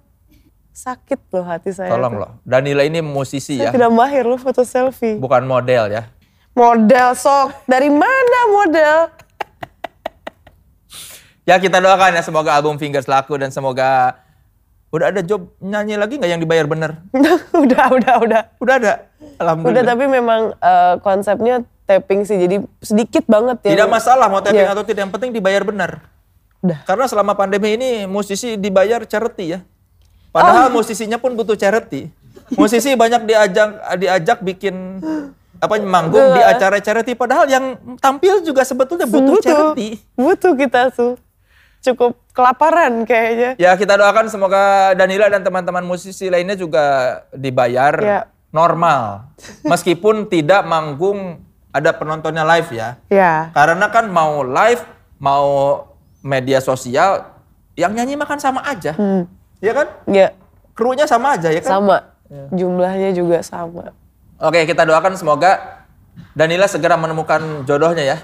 Sakit loh hati saya. Tolong tuh. loh, Danila ini musisi Saya ya, tidak mahir loh foto selfie. bukan model ya. Model sok. Dari mana model? Ya kita doakan ya semoga album Fingers laku dan semoga udah ada job nyanyi lagi nggak yang dibayar bener? <laughs> udah, udah, udah. Udah ada, Udah, alhamdulillah. tapi memang eh, konsepnya tapping sih. Jadi sedikit banget ya. Tidak masalah mau tapping Iya. atau tidak, yang penting dibayar benar. Udah. Karena selama pandemi ini musisi dibayar charity ya. Oh. Padahal musisinya pun butuh charity. Musisi banyak diajak diajak bikin apa manggung di acara charity padahal yang tampil juga sebetulnya butuh, charity. Butuh kita tuh. Cukup kelaparan kayaknya. Ya kita doakan semoga Danila dan teman-teman musisi lainnya juga dibayar Ya. normal. Meskipun tidak manggung ada penontonnya live ya. Ya. Karena kan mau live, mau media sosial, yang nyanyi makan sama aja. Ya kan? Ya, Krunya sama aja ya kan? sama. Jumlahnya juga sama. Oke, kita doakan semoga Danila segera menemukan jodohnya ya.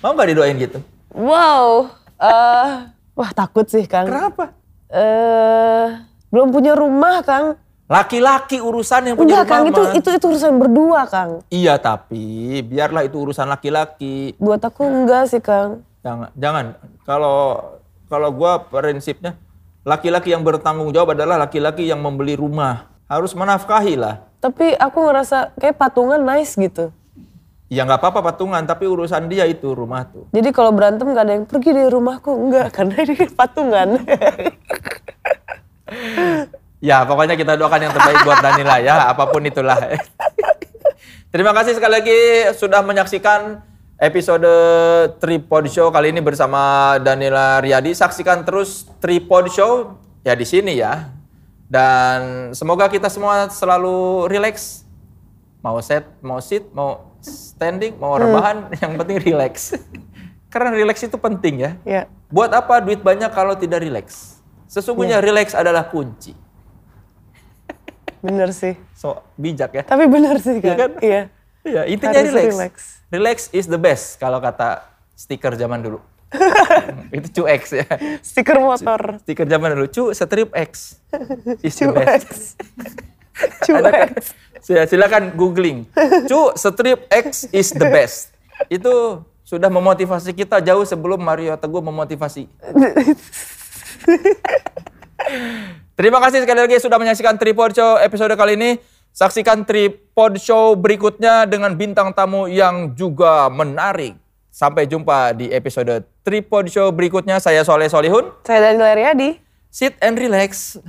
Mau nggak didoain gitu? Wow. eh wah takut sih Kang. Kenapa? eh belum punya rumah Kang. Laki-laki urusan yang punya Enggak Kang, rumah itu, mah. itu itu urusan berdua Kang. Iya tapi biarlah itu urusan laki-laki. Buat aku enggak sih Kang. Jangan, jangan. Kalau kalau gua prinsipnya laki-laki yang bertanggung jawab adalah laki-laki yang membeli rumah. Harus menafkahi lah. Tapi aku ngerasa kayak patungan nice gitu. Ya nggak apa-apa patungan, tapi urusan dia itu rumah tuh. Jadi kalau berantem gak ada yang pergi dari rumahku. Enggak, <laughs> karena ini patungan. <laughs> Ya pokoknya kita doakan yang terbaik buat Danila ya, apa pun itulah. <laughs> Terima kasih sekali lagi sudah menyaksikan episode Tripod Show kali ini bersama Danila Riyadi. Saksikan terus Tripod Show ya di sini ya. Dan semoga kita semua selalu relax. Mau set, mau sit, mau standing, mau rebahan, <laughs> yang penting relax. <laughs> Karena relax itu penting ya. ya. Buat apa duit banyak kalau tidak relax? Sesungguhnya relax adalah kunci. Bener sih. So bijak ya. Tapi bener sih Iya kan? Iya. Iya, intinya Harus relax. relax. relax. is the best kalau kata stiker zaman dulu. <laughs> itu cu X ya. Stiker motor. Stiker zaman dulu, cu strip X is the best. X. Cu kan? X. Sila- Silakan googling. Cu strip X is the best. Itu sudah memotivasi kita jauh sebelum Mario Teguh memotivasi. <laughs> Terima kasih sekali lagi sudah menyaksikan Tripod Show episode kali ini. Saksikan Tripod Show berikutnya dengan bintang tamu yang juga menarik. Sampai jumpa di episode Tripod Show berikutnya. Saya Soleh Solihun. Saya Daniel Riyadi. Sit and relax.